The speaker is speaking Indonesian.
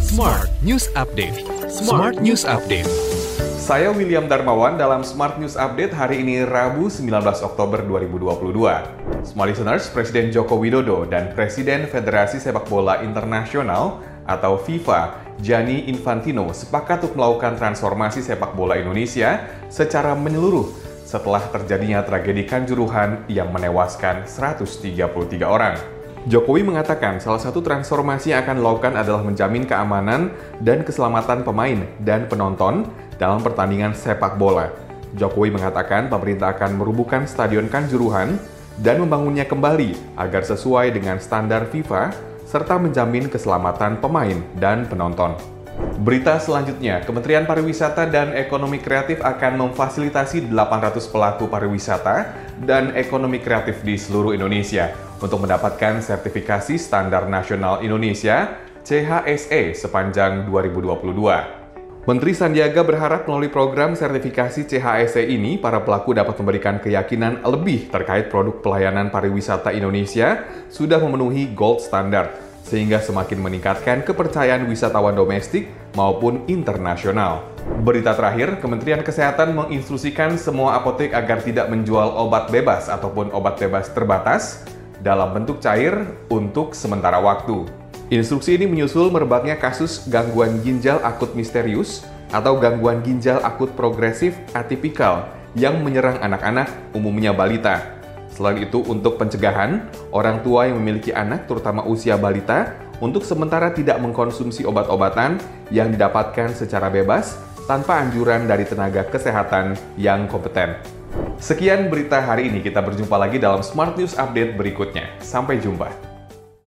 Smart News Update. Smart News Update. Saya William Darmawan dalam Smart News Update hari ini Rabu 19 Oktober 2022. Smart listeners, Presiden Joko Widodo dan Presiden Federasi Sepak Bola Internasional atau FIFA, Gianni Infantino sepakat untuk melakukan transformasi sepak bola Indonesia secara menyeluruh setelah terjadinya tragedi Kanjuruhan yang menewaskan 133 orang. Jokowi mengatakan salah satu transformasi yang akan dilakukan adalah menjamin keamanan dan keselamatan pemain dan penonton dalam pertandingan sepak bola. Jokowi mengatakan pemerintah akan merubuhkan Stadion Kanjuruhan dan membangunnya kembali agar sesuai dengan standar FIFA serta menjamin keselamatan pemain dan penonton. Berita selanjutnya, Kementerian Pariwisata dan Ekonomi Kreatif akan memfasilitasi 800 pelaku pariwisata dan ekonomi kreatif di seluruh Indonesia untuk mendapatkan sertifikasi standar nasional Indonesia CHSE sepanjang 2022. Menteri Sandiaga berharap melalui program sertifikasi CHSE ini, para pelaku dapat memberikan keyakinan lebih terkait produk pelayanan pariwisata Indonesia sudah memenuhi gold standard, sehingga semakin meningkatkan kepercayaan wisatawan domestik maupun internasional. Berita terakhir, Kementerian Kesehatan menginstruksikan semua apotek agar tidak menjual obat bebas ataupun obat bebas terbatas dalam bentuk cair untuk sementara waktu. Instruksi ini menyusul merebaknya kasus gangguan ginjal akut misterius atau gangguan ginjal akut progresif atipikal yang menyerang anak-anak, umumnya balita. Selain itu, untuk pencegahan, orang tua yang memiliki anak, terutama usia balita, untuk sementara tidak mengkonsumsi obat-obatan yang didapatkan secara bebas tanpa anjuran dari tenaga kesehatan yang kompeten. Sekian berita hari ini, kita berjumpa lagi dalam Smart News Update berikutnya. Sampai jumpa.